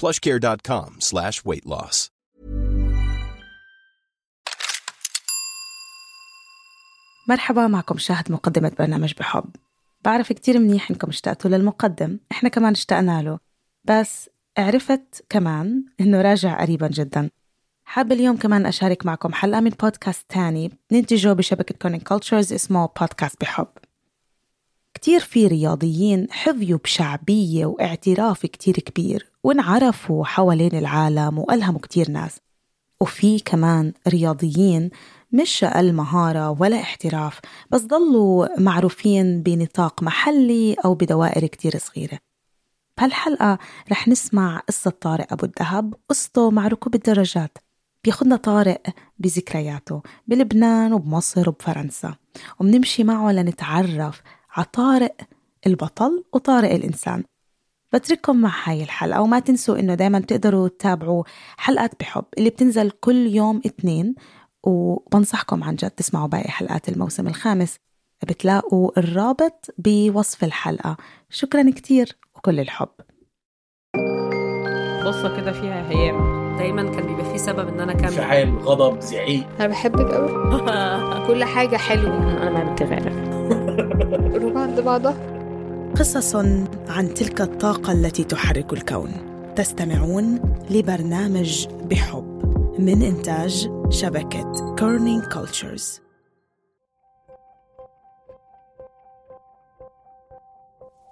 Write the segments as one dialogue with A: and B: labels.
A: plushcare.com slash weight loss.
B: مرحبا معكم شاهد مقدمة برنامج بحب. بعرف كتير منيح إنكم اشتقتوا للمقدم. إحنا كمان اشتقنا له. بس عرفت كمان إنه راجع قريبا جدا. حابة اليوم كمان أشارك معكم حلقة من بودكاست تاني ننتجه بشبكة كونين كولتشرز اسمه بودكاست بحب. كتير في رياضيين حظيوا بشعبية واعتراف كتير كبير. وانعرفوا حوالين العالم وألهموا كتير ناس. وفي كمان رياضيين مش أقل مهارة ولا احتراف بس ضلوا معروفين بنطاق محلي أو بدوائر كتير صغيرة. بهالحلقة رح نسمع قصة طارق أبو الذهب قصته مع ركوب الدراجات. بياخدنا طارق بذكرياته بلبنان وبمصر وبفرنسا وبنمشي معه لنتعرف على طارق البطل وطارق الإنسان. بترككم مع هاي الحلقة وما تنسوا إنه دايما تقدروا تتابعوا حلقات بحب اللي بتنزل كل يوم اثنين وبنصحكم عن جد تسمعوا باقي حلقات الموسم الخامس. بتلاقوا الرابط بوصف الحلقة. شكرا كتير وكل الحب.
C: قصة كده فيها هيام.
D: دايما كان بيبقى في سبب إن أنا أكمل.
E: انفعال غضب زعيق.
F: أنا بحبك قوي كل حاجة
C: حلوة. أنا بتغير
F: روح عند بعضها.
B: قصص عن تلك الطاقة التي تحرك الكون. تستمعون لبرنامج بحب من إنتاج شبكة Kerning Cultures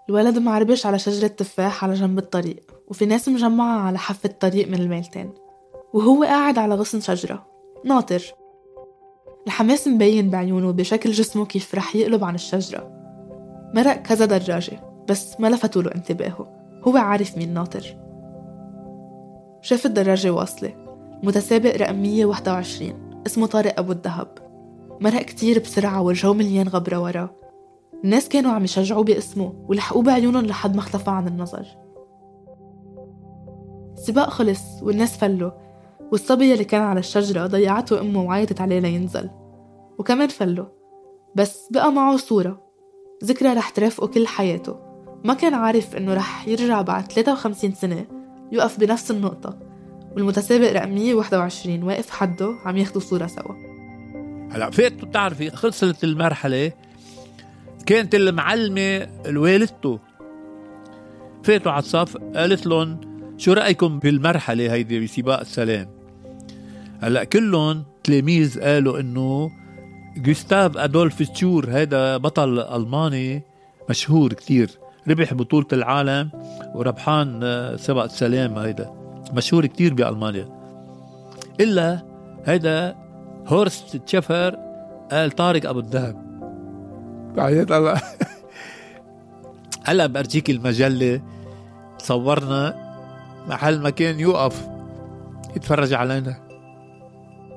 G: الولد معربش على شجرة تفاح على جنب الطريق وفي ناس مجمعة على حافة الطريق من الميلتين وهو قاعد على غصن شجرة ناطر. الحماس مبين بعيونه بشكل جسمه كيف رح يقلب عن الشجرة. مرق كذا دراجة بس ما لفتوا له انتباهه. هو عارف مين ناطر. شاف الدراجة واصلة. متسابق رقم 121 اسمه طارق أبو الذهب مرق كتير بسرعة وجهه مليان غبرة وراه. الناس كانوا عم يشجعوه باسمه ولحقوه بعيونهم لحد ما اختفى عن النظر. السباق خلص والناس فلوا والصبية اللي كان على الشجرة ضيعته أمه وعيطت عليه لينزل. وكمان فلوا بس بقى معه صورة. ذكرى رح ترافقه كل حياته. ما كان عارف إنه رح يرجع بعد 53 سنة يوقف بنفس النقطة والمتسابق رقم 121 واقف حده عم ياخدوا صورة سوا.
H: هلا فات بتعرفي خلصت المرحلة كانت المعلمة والدته فاتوا على الصف قالت لهم شو رأيكم بالمرحلة هيدي بسباق السلام؟ هلا كلهم تلاميذ قالوا إنه جوستاف أدولف تشور هذا بطل ألماني مشهور كتير. ربح بطولة العالم وربحان سباق السلام هيدا. مشهور كتير بألمانيا. إلا هيدا هورست تشفر قال طارق أبو الذهب بعدين هلا هلا برجيك المجلة صورنا محل ما كان يوقف. يتفرج علينا.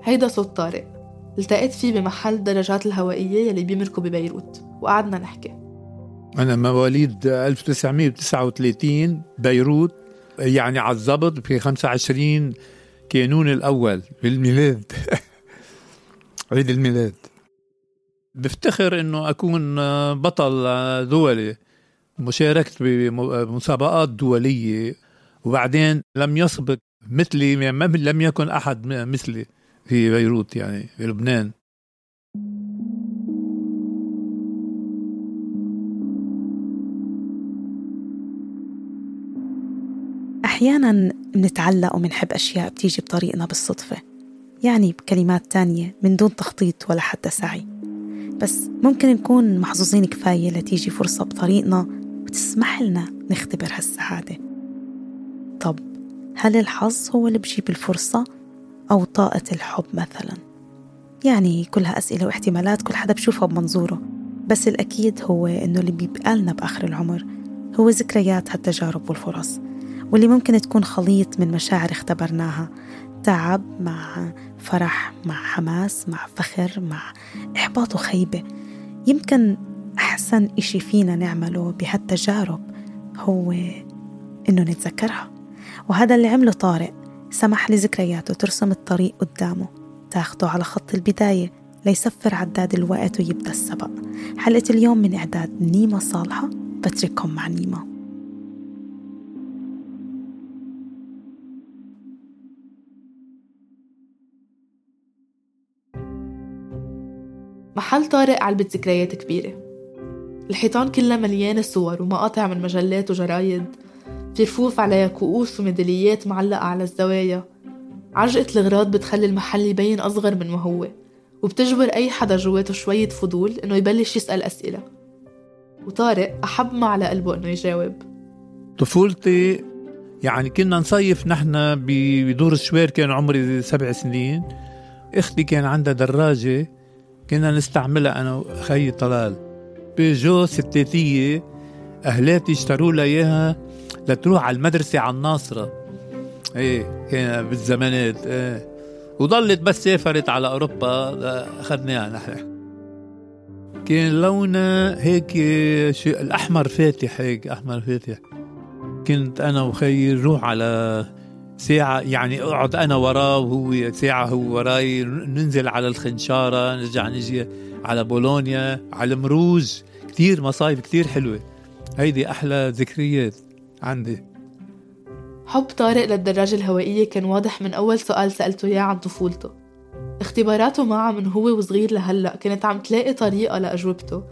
G: هيدا صوت طارق. التقيت فيه بمحل الدراجات الهوائية يلي بيمركوا ببيروت وقعدنا نحكي.
H: أنا مواليد 1939 بيروت يعني على الضبط في 25 كانون الأول بالميلاد. عيد الميلاد. بفتخر إنه أكون بطل دولي مشاركت بمسابقات دولية وبعدين لم يسبق مثلي لم يكن أحد مثلي. في بيروت يعني في لبنان.
B: أحيانا بنتعلق ومنحب أشياء بتيجي بطريقنا بالصدفة يعني بكلمات تانية من دون تخطيط ولا حتى سعي. بس ممكن نكون محظوظين كفاية لتيجي فرصة بطريقنا وتسمح لنا نختبر هالسعادة. طب هل الحظ هو اللي بجيب الفرصة؟ أو طاقة الحب مثلا. يعني كلها أسئلة واحتمالات كل حدا بشوفها بمنظوره. بس الأكيد هو إنه اللي بيبقى لنا بآخر العمر هو ذكريات هالتجارب والفرص واللي ممكن تكون خليط من مشاعر اختبرناها. تعب مع فرح مع حماس مع فخر مع إحباط وخيبة. يمكن أحسن إشي فينا نعمله بهالتجارب هو إنه نتذكرها. وهذا اللي عمله طارق. سمح لذكرياته ترسم الطريق قدامه. تاخده على خط البداية ليسفر عداد الوقت ويبدأ السبق. حلقة اليوم من إعداد نيمة صالحة بترككم مع نيمة.
G: محل طارق علبة ذكريات كبيرة. الحيطان كلها مليانة صور ومقاطع من مجلات وجرايد. في عليها كؤوس وميداليات معلقة على الزوايا. عجقة الغراض بتخلي المحل يبين أصغر من ما هو وبتجبر أي حدا جواته شوية فضول إنه يبلش يسأل أسئلة. وطارق أحب ما على قلبه إنه يجاوب.
H: طفولتي يعني كنا نصيف نحن بدور الشوير كان عمري سبع سنين. أختي كان عندها دراجة كنا نستعملها أنا وخي طلال. بيجو ستاتية أهلاتي اشتروا لها إياها. لتروح على المدرسة على الناصرة. إيه كان بالزمانات إيه وضلت بس سافرت على أوروبا أخذناها نحن. كان لونها هيك شو الأحمر فاتح هيك أحمر فاتح. كنت أنا وخيي نروح على ساعة يعني أقعد أنا وراه وهو ساعة هو وراي ننزل على الخنشارة نرجع نجي على بولونيا على مروج كتير مصايف كتير حلوة. هيدي أحلى ذكريات. عندي.
G: حب طارق للدراجة الهوائية كان واضح من أول سؤال سألته إياه عن طفولته. اختباراته معها من هو وصغير لهلأ كانت عم تلاقي طريقة لأجوبته.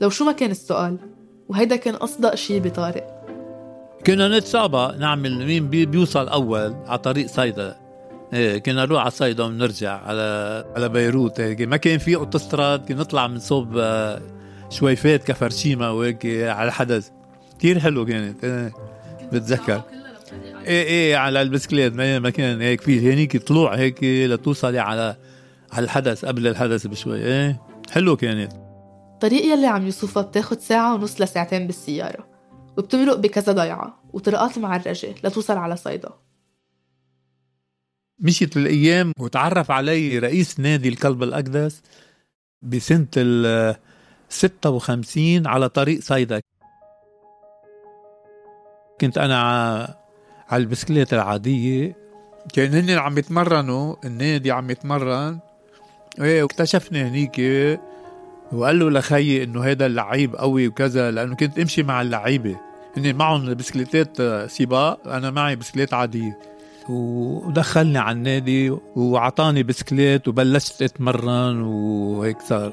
G: لو شو ما كان السؤال وهيدا كان أصدق شي بطارق.
H: كنا نتسابق نعمل مين بي بيوصل أول على طريق صيدا. إيه كنا نروح على صيدا ونرجع على على بيروت. هيك ما كان في أوتوستراد كنا نطلع من صوب آه، شويفات كفرشيما وهيك على الحدث كثير حلو كانت. إيه. بتذكر. إيه إيه على البسكليت ما كان هيك في هنيك طلوع هيك لتوصلي على على الحدث قبل الحدث بشوي إيه؟ حلو كانت
G: الطريق يلي عم يوصفها بتاخد ساعة ونص لساعتين بالسيارة وبتمرق بكذا ضيعة وطرقات معرجة لتوصل على صيدا.
H: مشيت الأيام وتعرف علي رئيس نادي الكلب الأقدس بسنة ال 56 على طريق صيدا كنت أنا على البسكليت العادية. كان هن عم يتمرنوا النادي عم يتمرن. إيه واكتشفنا هنيك وقال له لخيي إنه هذا اللعيب قوي وكذا لأنه كنت أمشي مع اللعيبة. هن معهم بسكليتات سباق أنا معي بسكليت عادية. ودخلني على النادي وعطاني بسكليت وبلشت أتمرن وهيك صار.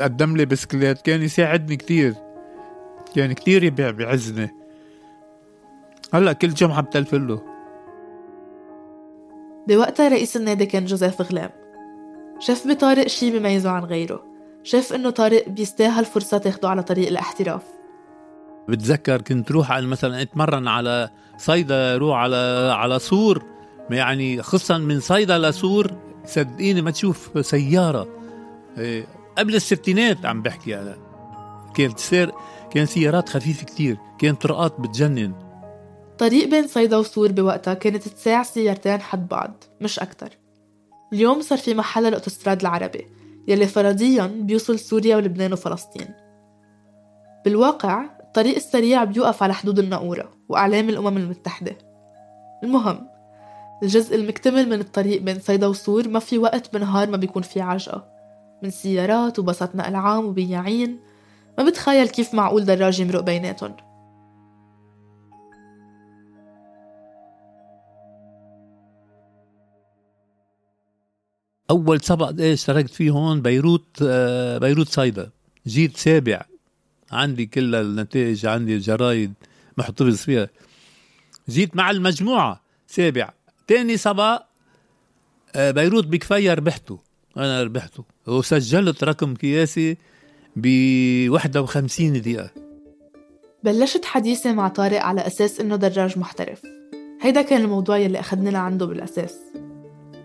H: قدم لي بسكليت كان يساعدني كتير. كان كتير بيعزني هلا كل جمعة بتلفله
G: بوقتها رئيس النادي كان جوزيف غلام. شاف بطارق شي بيميزه عن غيره. شاف إنه طارق بيستاهل فرصة تاخده على طريق الاحتراف.
H: بتذكر كنت روح على مثلا اتمرن على صيدا روح على على سور. يعني خصوصا من صيدا لسور صدقيني ما تشوف سيارة. إيه، قبل الستينات عم بحكي أنا. كانت سير كان سيارات خفيفة كتير كانت طرقات بتجنن.
G: طريق بين صيدا وسور بوقتها كانت تساع سيارتين حد بعض مش أكتر. اليوم صار في محل الأوتوستراد العربي يلي فرضيا بيوصل سوريا ولبنان وفلسطين. بالواقع الطريق السريع بيوقف على حدود الناقورة وأعلام الأمم المتحدة. المهم الجزء المكتمل من الطريق بين صيدا وسور ما في وقت بنهار ما بيكون في عجقة من سيارات وبسط نقل عام وبياعين ما بتخيل كيف معقول دراج يمرق بيناتهم.
H: أول سبق إيه اشتركت فيه هون بيروت آه، بيروت صيدا جيت سابع. عندي كل النتائج عندي الجرايد محتفظ فيها جيت مع المجموعة سابع. تاني سبق آه، بيروت بكفاية ربحته. أنا ربحته. وسجلت رقم قياسي ب 51 دقيقة.
G: بلشت حديثي مع طارق على أساس إنه دراج محترف. هيدا كان الموضوع يلي أخدنا لعنده بالأساس.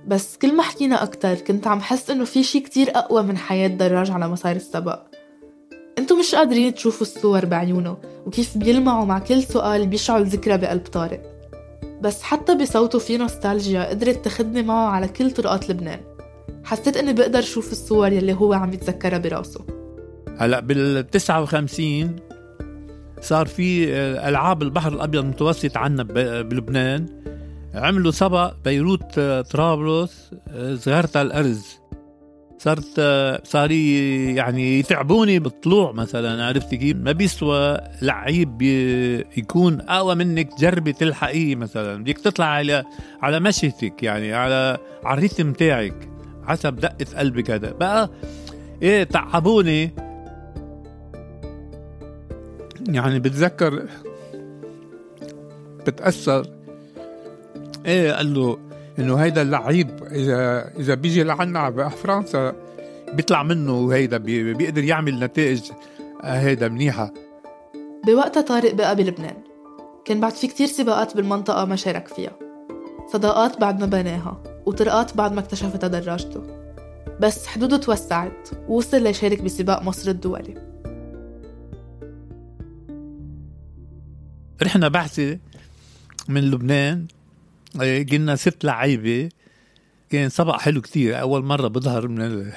G: بس كل ما حكينا أكتر كنت عم حس إنه في شي كتير أقوى من حياة دراج على مسار السبق. انتو مش قادرين تشوفوا الصور بعيونه وكيف بيلمعوا مع كل سؤال بيشعل ذكرى بقلب طارق. بس حتى بصوته في نوستالجيا قدرت تاخدني معه على كل طرقات لبنان. حسيت إني بقدر شوف الصور يلي هو عم يتذكرها براسه.
H: هلا بال 59 صار في آه، ألعاب البحر الأبيض المتوسط عنا بلبنان. عملوا سبق بيروت آه، طرابلس آه، صغيرة الأرز. صرت صار يعني يتعبوني بالطلوع مثلا عرفت كيف؟ ما بيسوى لعيب يكون أقوى منك جربي تلحقيه مثلا. بدك تطلع على على مشيتك يعني على على الريتم تاعك حسب دقة قلبك هذا. بقى إيه تعبوني. يعني بتذكر بتأثر إيه قال له إنه هيدا اللعيب اذا إذا بيجي لعنا بفرنسا بيطلع منه هيدا بيقدر يعمل نتائج هيدا منيحة.
G: بوقتها طارق بقى بلبنان. كان بعد في كتير سباقات بالمنطقة ما شارك فيها. صداقات بعد ما بناها وطرقات بعد ما اكتشفتها دراجته. بس حدوده توسعت ووصل ليشارك بسباق مصر الدولي.
H: رحنا بعثة من لبنان. قلنا ست لعيبة. كان سبق حلو كتير. أول مرة بظهر من ال...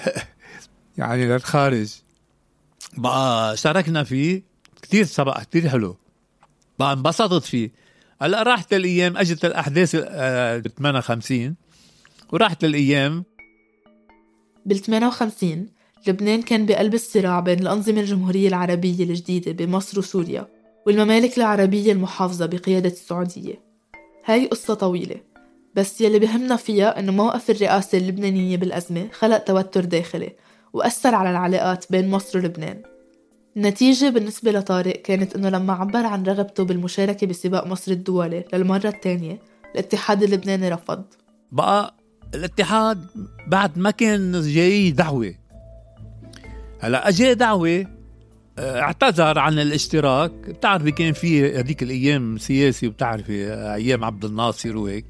H: يعني للخارج. بقى شاركنا فيه. كتير سبق كتير حلو. بقى انبسطت فيه. هلأ راحت الأيام أجت الاحداث ب 58 وراحت الأيام
G: بال 58 لبنان كان بقلب الصراع بين الأنظمة الجمهورية العربية الجديدة بمصر وسوريا والممالك العربية المحافظة بقيادة السعودية. هاي قصة طويلة. بس يلي بهمنا فيها إنه موقف الرئاسة اللبنانية بالأزمة خلق توتر داخلي وأثر على العلاقات بين مصر ولبنان. النتيجة بالنسبة لطارق كانت إنه لما عبر عن رغبته بالمشاركة بسباق مصر الدولي للمرة الثانية الاتحاد اللبناني رفض.
H: بقى الاتحاد بعد ما كان جاي دعوة. هلا اجى دعوة اعتذر عن الاشتراك. بتعرفي كان في هذيك الأيام سياسي وبتعرفي آه، أيام عبد الناصر وهيك.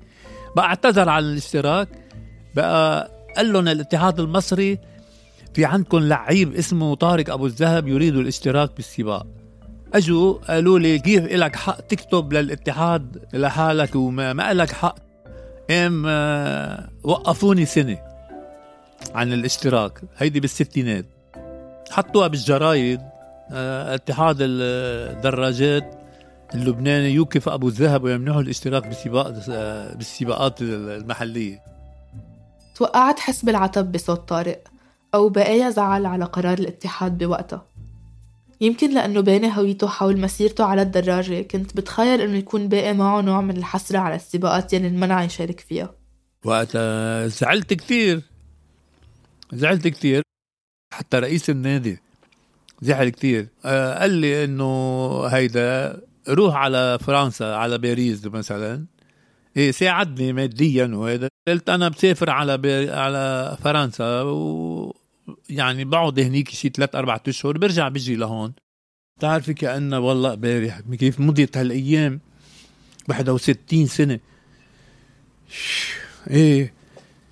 H: بقى اعتذر عن الاشتراك. بقى قال لهم الاتحاد المصري في عندكم لعيب اسمه طارق أبو الذهب يريد الاشتراك بالسباق. أجوا قالوا لي كيف لك حق تكتب للاتحاد لحالك وما ما لك حق. ام آه، وقفوني سنة عن الاشتراك. هيدي بالستينات. حطوها بالجرايد. آه، اتحاد الدراجات اللبناني يوقف أبو الذهب ويمنعه الاشتراك بالسباق آه، بالسباقات المحلية.
G: توقعت حس بالعتب بصوت طارق أو بقايا زعل على قرار الاتحاد بوقتها يمكن لأنه باني هويته حول مسيرته على الدراجة كنت بتخيل إنه يكون باقي معه نوع من الحسرة على السباقات يلي انمنع يشارك فيها.
H: وقتها زعلت كتير زعلت كتير حتى رئيس النادي زعل كتير. آه، قال لي إنه هيدا روح على فرنسا على باريس مثلا. إيه ساعدني ماديا وهذا قلت أنا بسافر على بي... على فرنسا و يعني بقعد هنيك شي ثلاث أربع أشهر برجع بيجي لهون. بتعرفي كأنه والله امبارح كيف مضيت هالأيام؟ 61 سنة. إيه.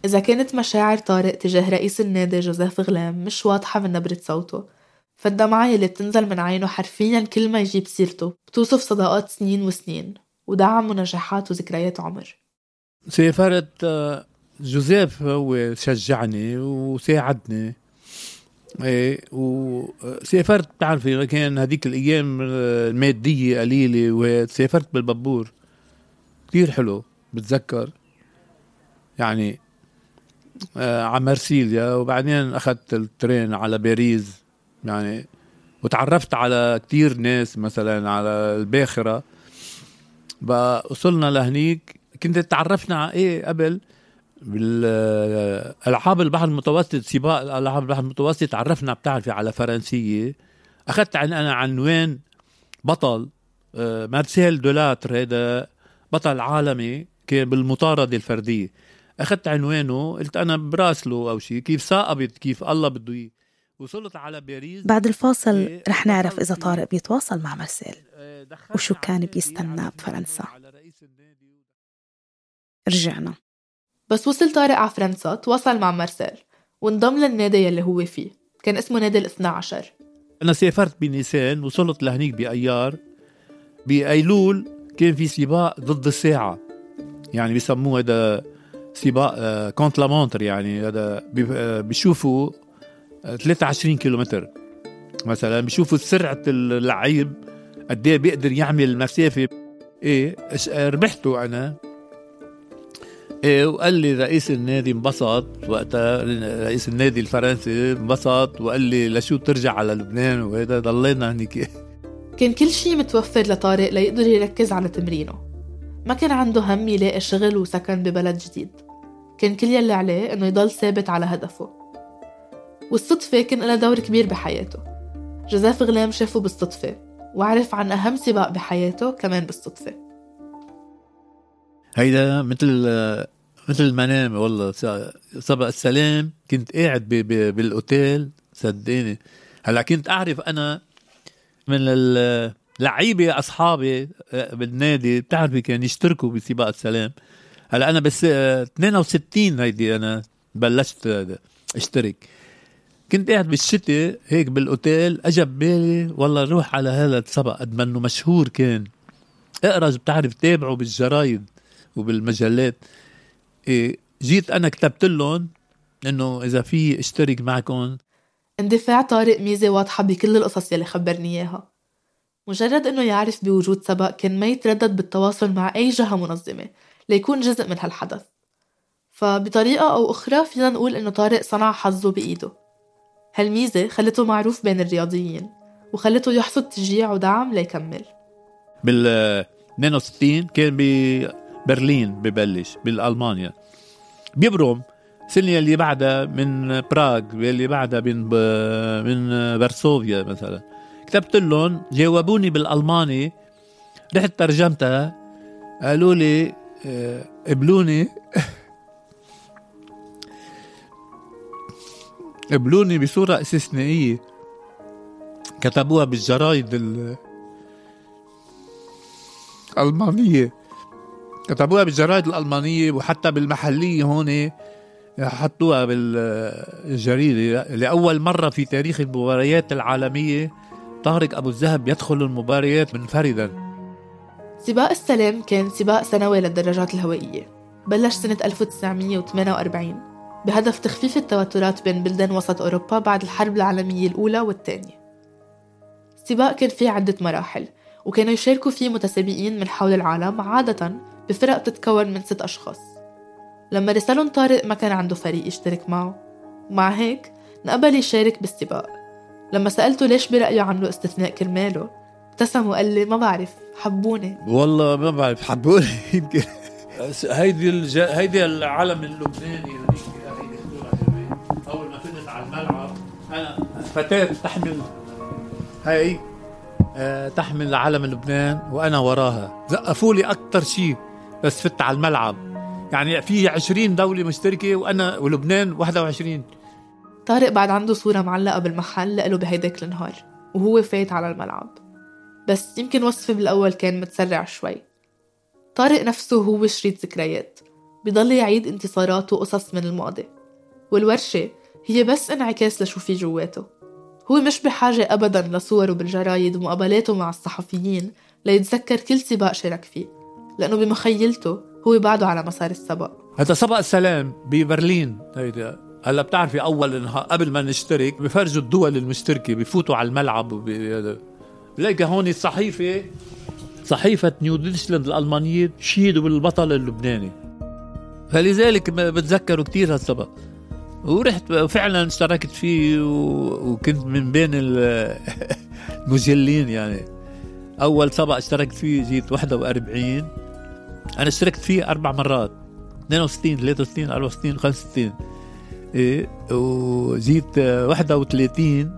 G: إذا كانت مشاعر طارق تجاه رئيس النادي جوزيف غلام مش واضحة من نبرة صوته. فالدمعة اللي بتنزل من عينه حرفيا كل ما يجيب سيرته بتوصف صداقات سنين وسنين ودعم ونجاحات وذكريات عمر.
H: سافرت آه، جوزيف هو شجعني وساعدني. إيه وسافرت بتعرفي كان هذيك الأيام المادية قليلة وسافرت بالبابور كثير حلو بتذكر. يعني آه على مرسيليا وبعدين أخذت الترين على باريس. يعني وتعرفت على كتير ناس مثلا على الباخرة. بقى وصلنا لهنيك. كنت تعرفنا على إيه قبل؟ بالالعاب البحر المتوسط سباق العاب البحر المتوسط تعرفنا بتعرفي على فرنسية. أخذت عن أنا عنوان بطل آه، مارسيل دولاتر هذا بطل عالمي كان بالمطاردة الفردية. أخذت عنوانه قلت أنا براسله أو شيء كيف ثاقبت كيف الله بده إياه. وصلت على باريس
B: بعد الفاصل
H: إيه،
B: رح نعرف إذا طارق بيتواصل مع مارسيل
H: دخلت
B: وشو كان بيستناه بفرنسا. رجعنا.
G: بس وصل طارق على فرنسا تواصل مع مارسيل وانضم للنادي يلي هو فيه. كان اسمه نادي الاثنى عشر
H: أنا سافرت بنيسان وصلت لهنيك بأيار بأيلول كان في سباق ضد الساعة. يعني بيسموه هذا سباق آه، contre la montre يعني هذا آه، بيشوفوا 23 كيلومتر. مثلا بيشوفوا سرعة اللعيب قد إيه بيقدر يعمل المسافه إيه ربحته أنا. إيه وقال لي رئيس النادي انبسط. وقتها رئيس النادي الفرنسي انبسط. وقال لي لشو ترجع على لبنان وهذا ضلينا هنيك.
G: كان كل شي متوفر لطارق ليقدر يركز على تمرينه. ما كان عنده هم يلاقي شغل وسكن ببلد جديد. كان كل يلي عليه إنه يضل ثابت على هدفه. والصدفة كان لها دور كبير بحياته. جوزيف غلام شافه بالصدفة وعرف عن أهم سباق بحياته كمان بالصدفة.
H: هيدا مثل مثل المنام والله. سبق السلام كنت قاعد ب- ب- بالأوتيل. صدقني هلأ كنت أعرف أنا من اللعيبه أصحابي آه، بالنادي بتعرفي كانوا يشتركوا بسباق السلام. هلأ أنا بس آه، 62 هيدي أنا بلشت آه، اشترك. كنت قاعد بالشتاء هيك بالأوتيل اجى ببالي والله روح على هذا السبق قد ما إنه مشهور كان. اقرأ بتعرف تابعه بالجرايد وبالمجلات. إيه جيت أنا كتبت لهم إنه إذا في اشترك معكم.
G: اندفاع طارق ميزة واضحة بكل القصص يلي خبرني إياها. مجرد إنه يعرف بوجود سبق كان ما يتردد بالتواصل مع أي جهة منظمة ليكون جزء من هالحدث. فبطريقة أو أخرى فينا نقول إنه طارق صنع حظه بإيده. هالميزة خلته معروف بين الرياضيين وخلته يحصد تشجيع ودعم ليكمل.
H: بال 62 كان ببرلين ببلش بالألمانيا. بيبرم السنة اللي بعدها من براغ اللي بعدها من. من برسوفيا مثلا. كتبت لهم جاوبوني بالألماني رحت ترجمتها قالوا لي آه، قبلوني. قبلوني بصورة استثنائية. كتبوها بالجرايد ال- الألمانية. كتبوها بالجرايد الألمانية وحتى بالمحلية هون حطوها بالجريدة. لأول مرة في تاريخ المباريات العالمية طارق أبو الذهب يدخل المباريات منفردا.
G: سباق السلام كان سباق سنوي للدراجات الهوائية. بلش سنة 1948 بهدف تخفيف التوترات بين بلدان وسط أوروبا بعد الحرب العالمية الأولى والثانية. السباق كان فيه عدة مراحل وكانوا يشاركوا فيه متسابقين من حول العالم عادة بفرق بتتكون من ست أشخاص. لما رسالهم طارق ما كان عنده فريق يشترك معه. ومع هيك نقبل يشارك بالسباق. لما سألته ليش برأيه عنه استثناء كرماله ابتسم وقال لي ما بعرف حبوني.
H: والله ما بعرف حبوني يمكن. هيدي الج... هيدي العلم اللبناني هذيك فتاة تحمل هي آه، تحمل علم لبنان وأنا وراها. زقفوا لي أكثر شيء بس فت على الملعب. يعني في 20 دولة مشتركة وأنا ولبنان 21
G: طارق بعد عنده صورة معلقة بالمحل لإله بهيداك النهار وهو فايت على الملعب. بس يمكن وصفي بالأول كان متسرع شوي. طارق نفسه هو شريط ذكريات. بضل يعيد انتصارات وقصص من الماضي. والورشة هي بس انعكاس لشو في جواته. هو مش بحاجة أبدا لصوره بالجرايد ومقابلاته مع الصحفيين ليتذكر كل سباق شارك فيه لأنه بمخيلته هو بعده على مسار السبق
H: هذا سبق السلام ببرلين. هيدا هلا بتعرفي أول نها- قبل ما نشترك بفرجوا الدول المشتركة بفوتوا على الملعب. بلاقي هون الصحيفة صحيفة Neues Deutschland الألمانية تشيدوا بالبطل اللبناني. فلذلك بتذكروا كثير هالسبق ورحت فعلا اشتركت فيه. وكنت من بين ال- المجلين يعني. أول سبق اشتركت فيه جيت 41 أنا اشتركت فيه أربع مرات. 62 63 64 65 إيه وجيت آه، 31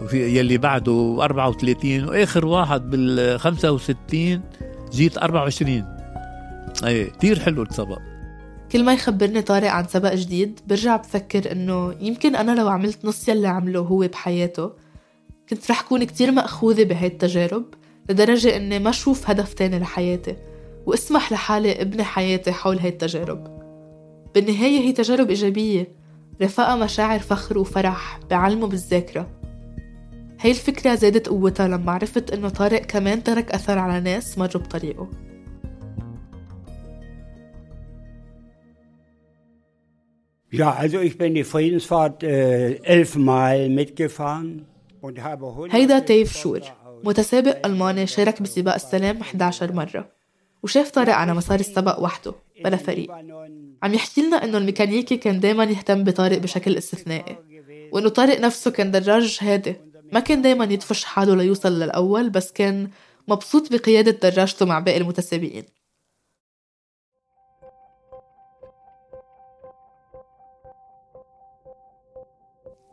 H: وفي يلي بعده 34 وآخر واحد بال 65 جيت 24 إيه كثير حلو السبق
G: كل ما يخبرني طارق عن سبق جديد برجع بفكر إنه يمكن أنا لو عملت نص يلي عمله هو بحياته كنت رح كون كتير مأخوذة بهاي التجارب لدرجة إني ما أشوف هدف تاني لحياتي وأسمح لحالي إبني حياتي حول هاي التجارب. بالنهاية هي تجارب إيجابية رفقها مشاعر فخر وفرح بعلمه بالذاكرة. هاي الفكرة زادت قوتها لما عرفت إنه طارق كمان ترك أثر على ناس مروا بطريقه
E: Ja, also ich bin die Friedensfahrt äh, elfmal mitgefahren und habe
G: هيدا تيف شور متسابق ألماني شارك بسباق السلام 11 مرة وشاف طارق على مسار السبق وحده بلا فريق. عم يحكي لنا إنه الميكانيكي كان دايما يهتم بطارق بشكل استثنائي وإنه طارق نفسه كان دراج هادي ما كان دايما يدفش حاله ليوصل للأول بس كان مبسوط بقيادة دراجته مع باقي المتسابقين.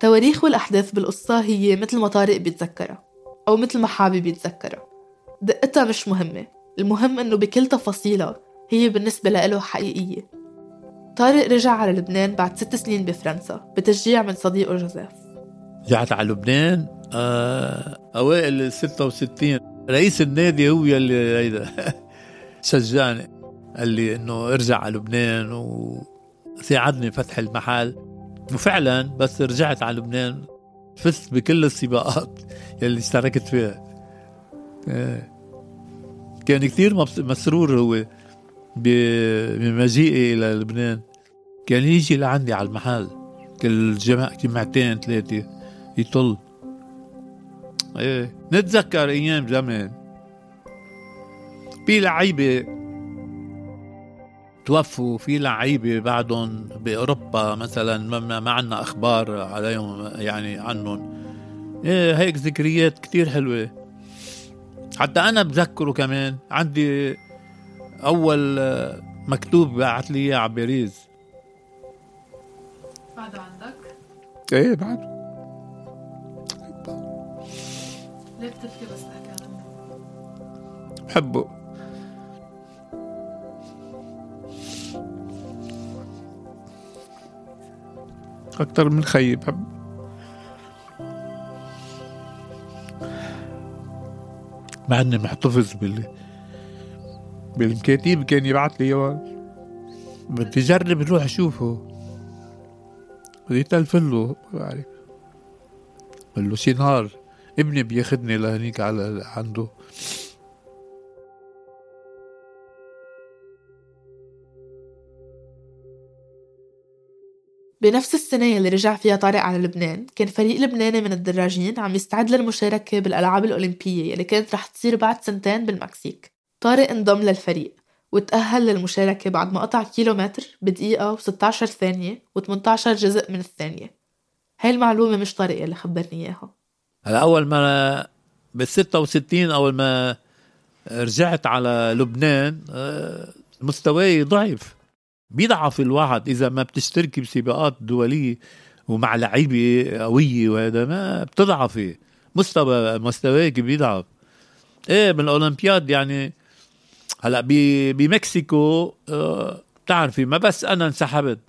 G: تواريخ والأحداث بالقصة هي مثل ما طارق بيتذكرها أو مثل ما حابب يتذكرها دقتها مش مهمة المهم إنه بكل تفاصيلها هي بالنسبة له حقيقية. طارق رجع على لبنان بعد ست سنين بفرنسا بتشجيع من صديقه جوزيف.
H: رجعت على لبنان آه أوائل ال 66 رئيس النادي هو يلي هيدا شجعني. قال لي إنه ارجع على لبنان وساعدني فتح المحل. وفعلا بس رجعت على لبنان فزت بكل السباقات يلي اشتركت فيها. آه. كان كثير مسرور هو بمجيئي إلى لبنان. كان يجي لعندي على المحل كل جمع جمعتين ثلاثة يطل. إيه. نتذكر أيام زمان في لعيبة توفوا في لعيبة بعدهم بأوروبا مثلا ما, ما عنا أخبار عليهم يعني عنهم. إيه هيك ذكريات كتير حلوة. حتى أنا بذكره كمان. عندي أول مكتوب بعت لي إياه على باريس.
G: بعده عندك؟
H: إيه بعده
G: ليه بتبكي بس تحكي عنه؟
H: بحبه. أكتر من خيي بحبه مع إني محتفظ بال بالمكاتيب كان يبعث لي. اياه بدي أجرب أروح أشوفه. بدي تلفن له. بعرف. قال له شي نهار ابني بياخدني لهنيك على عنده.
G: بنفس السنة اللي رجع فيها طارق على لبنان كان فريق لبناني من الدراجين عم يستعد للمشاركة بالألعاب الأولمبية اللي كانت رح تصير بعد سنتين بالمكسيك. طارق انضم للفريق وتأهل للمشاركة بعد ما قطع كيلومتر بدقيقة و16 ثانية و18 جزء من الثانية. هاي المعلومة مش طارق اللي خبرني إياها.
H: هلا أول ما بال 66 أول ما رجعت على لبنان آه، مستواي ضعف بيضعف الواحد إذا ما بتشتركي بسباقات دولية ومع لعيبة قوية وهذا ما بتضعفي. مستوى مستواك بيضعف. إيه بالاولمبياد يعني هلأ بمكسيكو آه بتعرفي ما بس أنا انسحبت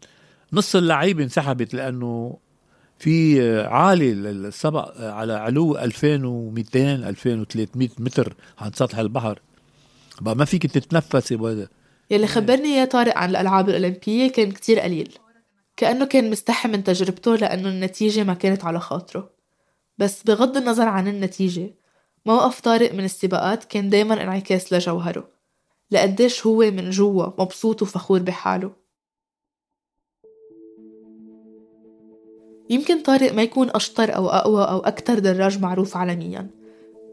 H: نص اللعيبة انسحبت لأنه في عالي السبق على علو 2200 2300 متر عن سطح البحر. بقى ما فيك تتنفسي وهذا
G: يلي خبرني إياه طارق عن الألعاب الأولمبية كان كتير قليل. كأنه كان مستحي من تجربته لأنه النتيجة ما كانت على خاطره. بس بغض النظر عن النتيجة موقف طارق من السباقات كان دايما انعكاس لجوهره. لقديش هو من جوا مبسوط وفخور بحاله. يمكن طارق ما يكون أشطر أو أقوى أو أكتر دراج معروف عالميا.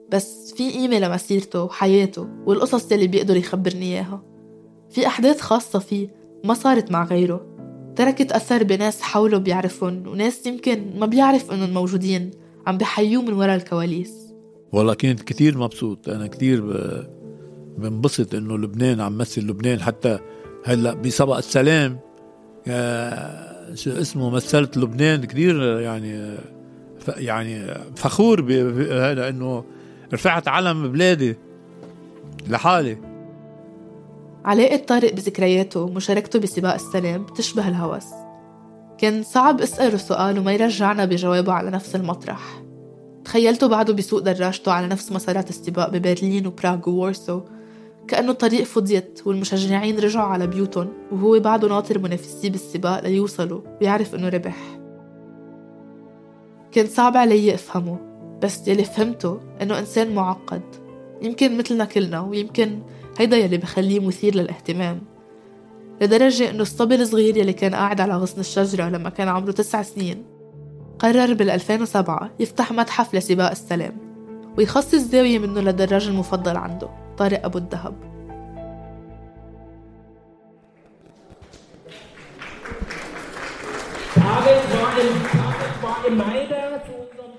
G: بس في قيمة لمسيرته وحياته والقصص اللي بيقدر يخبرني إياها. في أحداث خاصة فيه ما صارت مع غيره. تركت أثر بناس حوله بيعرفهم وناس يمكن ما بيعرف إنهم موجودين عم بحيوه من وراء الكواليس.
H: والله كنت كتير مبسوط. أنا كتير بنبسط إنه لبنان عم مثل لبنان. حتى هلأ بسبق السلام شو اسمه مثلت لبنان كتير يعني يعني فخور بهذا انه رفعت علم بلادي لحالي.
G: علاقة طارق بذكرياته ومشاركته بسباق السلام بتشبه الهوس. كان صعب أسأله سؤال وما يرجعنا بجوابه على نفس المطرح. تخيلته بعده بيسوق دراجته على نفس مسارات السباق ببرلين وبراغ وورسو. كأنه الطريق فضيت والمشجعين رجعوا على بيوتهم وهو بعده ناطر منافسيه بالسباق ليوصلوا بيعرف إنه ربح. كان صعب علي أفهمه بس يلي فهمته إنه إنسان معقد. يمكن مثلنا كلنا ويمكن هيدا يلي بخليه مثير للاهتمام. لدرجة إنه الصبي الصغير يلي كان قاعد على غصن الشجرة لما كان عمره تسع سنين قرر بال 2007 يفتح متحف لسباق السلام ويخصص زاوية منه للدراج المفضل عنده طارق أبو الذهب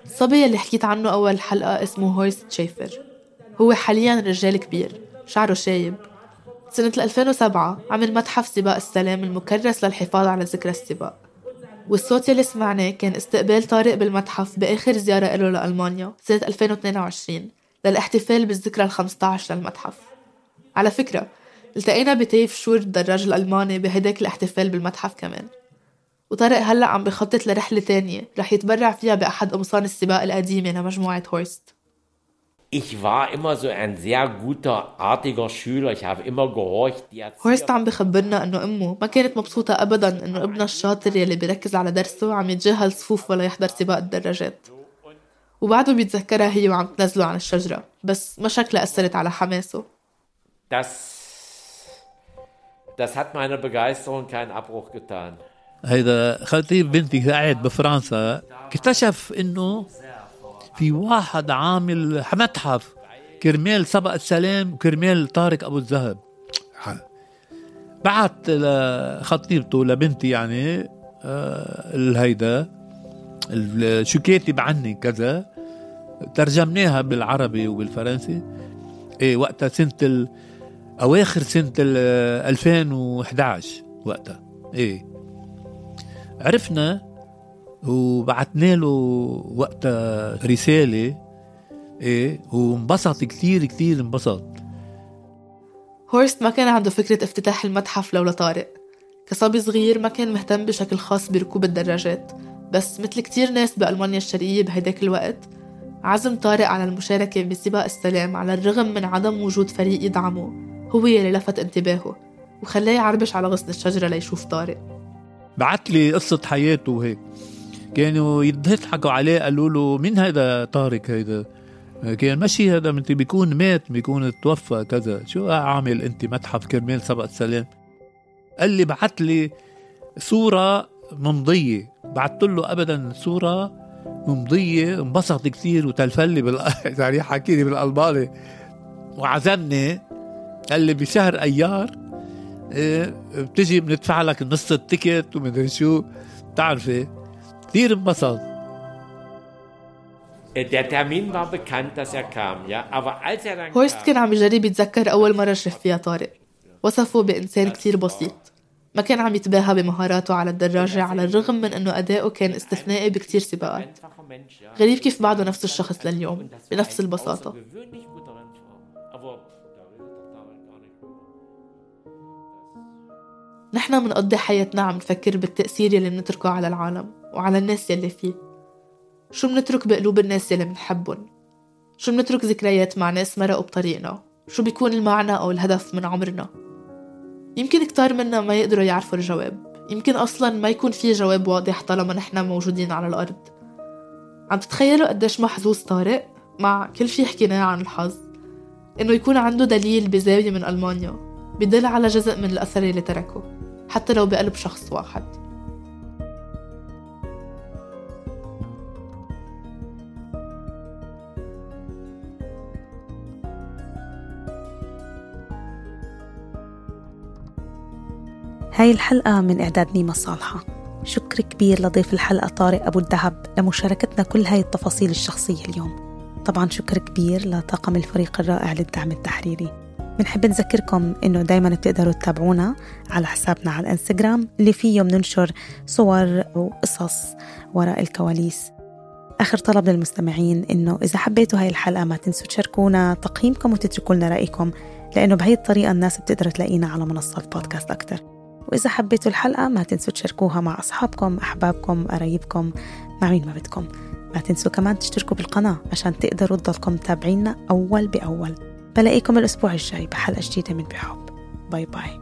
G: الصبي اللي حكيت عنه أول حلقة اسمه هورست شيفر هو حاليا رجال كبير. شعره شايب. سنة 2007 عمل متحف سباق السلام المكرس للحفاظ على ذكرى السباق. والصوت يلي سمعناه كان استقبال طارق بالمتحف بآخر زيارة له لألمانيا سنة 2022 للاحتفال بالذكرى ال 15 للمتحف. على فكرة التقينا بتيف شور الدراج الألماني بهداك الاحتفال بالمتحف كمان. وطارق هلأ عم بخطط لرحلة تانية رح يتبرع فيها بأحد قمصان السباق القديمة لمجموعة هورست.
I: Ich war immer so ein sehr guter, artiger Schüler. Ich habe immer gehorcht.
G: هورست عم بخبرنا إنه أمه ما كانت مبسوطة ابدا إنه ابنها الشاطر يلي بيركز على درسه عم يتجاهل صفوف ولا يحضر سباق الدراجات وبعده بيتذكرها هي وعم تنزله عن الشجرة بس ما شكلها أثرت على حماسه
I: Das, das hat meiner Begeisterung keinen Abbruch getan.
H: هيدا خطيب بنتي قاعد بفرنسا اكتشف إنه في واحد عامل متحف. كرمال سبق السلام وكرمال طارق أبو الذهب. بعت لخطيبته لبنتي يعني آه، الهيدا. شو كاتب عني كذا. ترجمناها بالعربي وبالفرنسي. إيه وقتها سنة ال... أواخر سنة ال 2011 وقتها. إيه. عرفنا وبعتنا له وقتها رسالة. إيه وانبسط كثير كثير انبسط.
G: هورست ما كان عنده فكرة افتتاح المتحف لولا طارق كصبي صغير ما كان مهتم بشكل خاص بركوب الدراجات. بس مثل كتير ناس بألمانيا الشرقية بهداك الوقت عزم طارق على المشاركة بسباق السلام على الرغم من عدم وجود فريق يدعمه. هو يلي لفت انتباهه وخلاه يعربش على غصن الشجرة ليشوف طارق.
H: بعت لي قصة حياته وهيك كانوا يضحكوا عليه قالوا له مين هيدا طارق هيدا كان ماشي هذا انت بيكون مات بيكون توفى كذا. شو عامل أنت؟ متحف كرمال سبق السلام قال لي بعت لي صورة ممضية. بعثت له ابدا صورة ممضية انبسط كثير وتلفلي بال يعني حكي لي بالالماني وعزمني قال لي بشهر أيار إيه بتجي بندفع لك نص التيكت ومدري شو بتعرفي؟ كثير انبسط
G: هورست كان عم يجرب يتذكر أول مرة شاف فيها طارق. وصفه بإنسان كتير بسيط. ما كان عم يتباهى بمهاراته على الدراجة على الرغم من أنه أداؤه كان استثنائي بكتير سباقات. غريب كيف بعده نفس الشخص لليوم بنفس البساطة. نحن منقضي حياتنا عم نفكر بالتأثير يلي منتركه على العالم وعلى الناس يلي فيه. شو منترك بقلوب الناس يلي منحبهم؟ شو منترك ذكريات مع ناس مرقوا بطريقنا؟ شو بيكون المعنى أو الهدف من عمرنا؟ يمكن كتار منا ما يقدروا يعرفوا الجواب. يمكن أصلا ما يكون في جواب واضح طالما نحن موجودين على الأرض. عم تتخيلوا قديش محظوظ طارق مع كل شي حكيناه عن الحظ؟ إنه يكون عنده دليل بزاوية من ألمانيا بدل على جزء من الأثر اللي تركه. حتى لو بقلب شخص واحد.
B: هاي الحلقة من إعداد نيمة صالحة. شكر كبير لضيف الحلقة طارق أبو الذهب لمشاركتنا كل هاي التفاصيل الشخصية اليوم. طبعا شكر كبير لطاقم الفريق الرائع للدعم التحريري. بنحب نذكركم إنه دايما بتقدروا تتابعونا على حسابنا على الإنستغرام اللي فيه بننشر صور وقصص وراء الكواليس. آخر طلب للمستمعين إنه إذا حبيتوا هاي الحلقة ما تنسوا تشاركونا تقييمكم وتتركوا لنا رأيكم لأنه بهي الطريقة الناس بتقدر تلاقينا على منصات بودكاست أكتر. وإذا حبيتوا الحلقة ما تنسوا تشاركوها مع أصحابكم أحبابكم قرايبكم مع مين ما بدكم. ما تنسوا كمان تشتركوا بالقناة عشان تقدروا تضلكم تابعينا أول بأول. بلاقيكم الأسبوع الجاي بحلقة جديدة من بحب. باي باي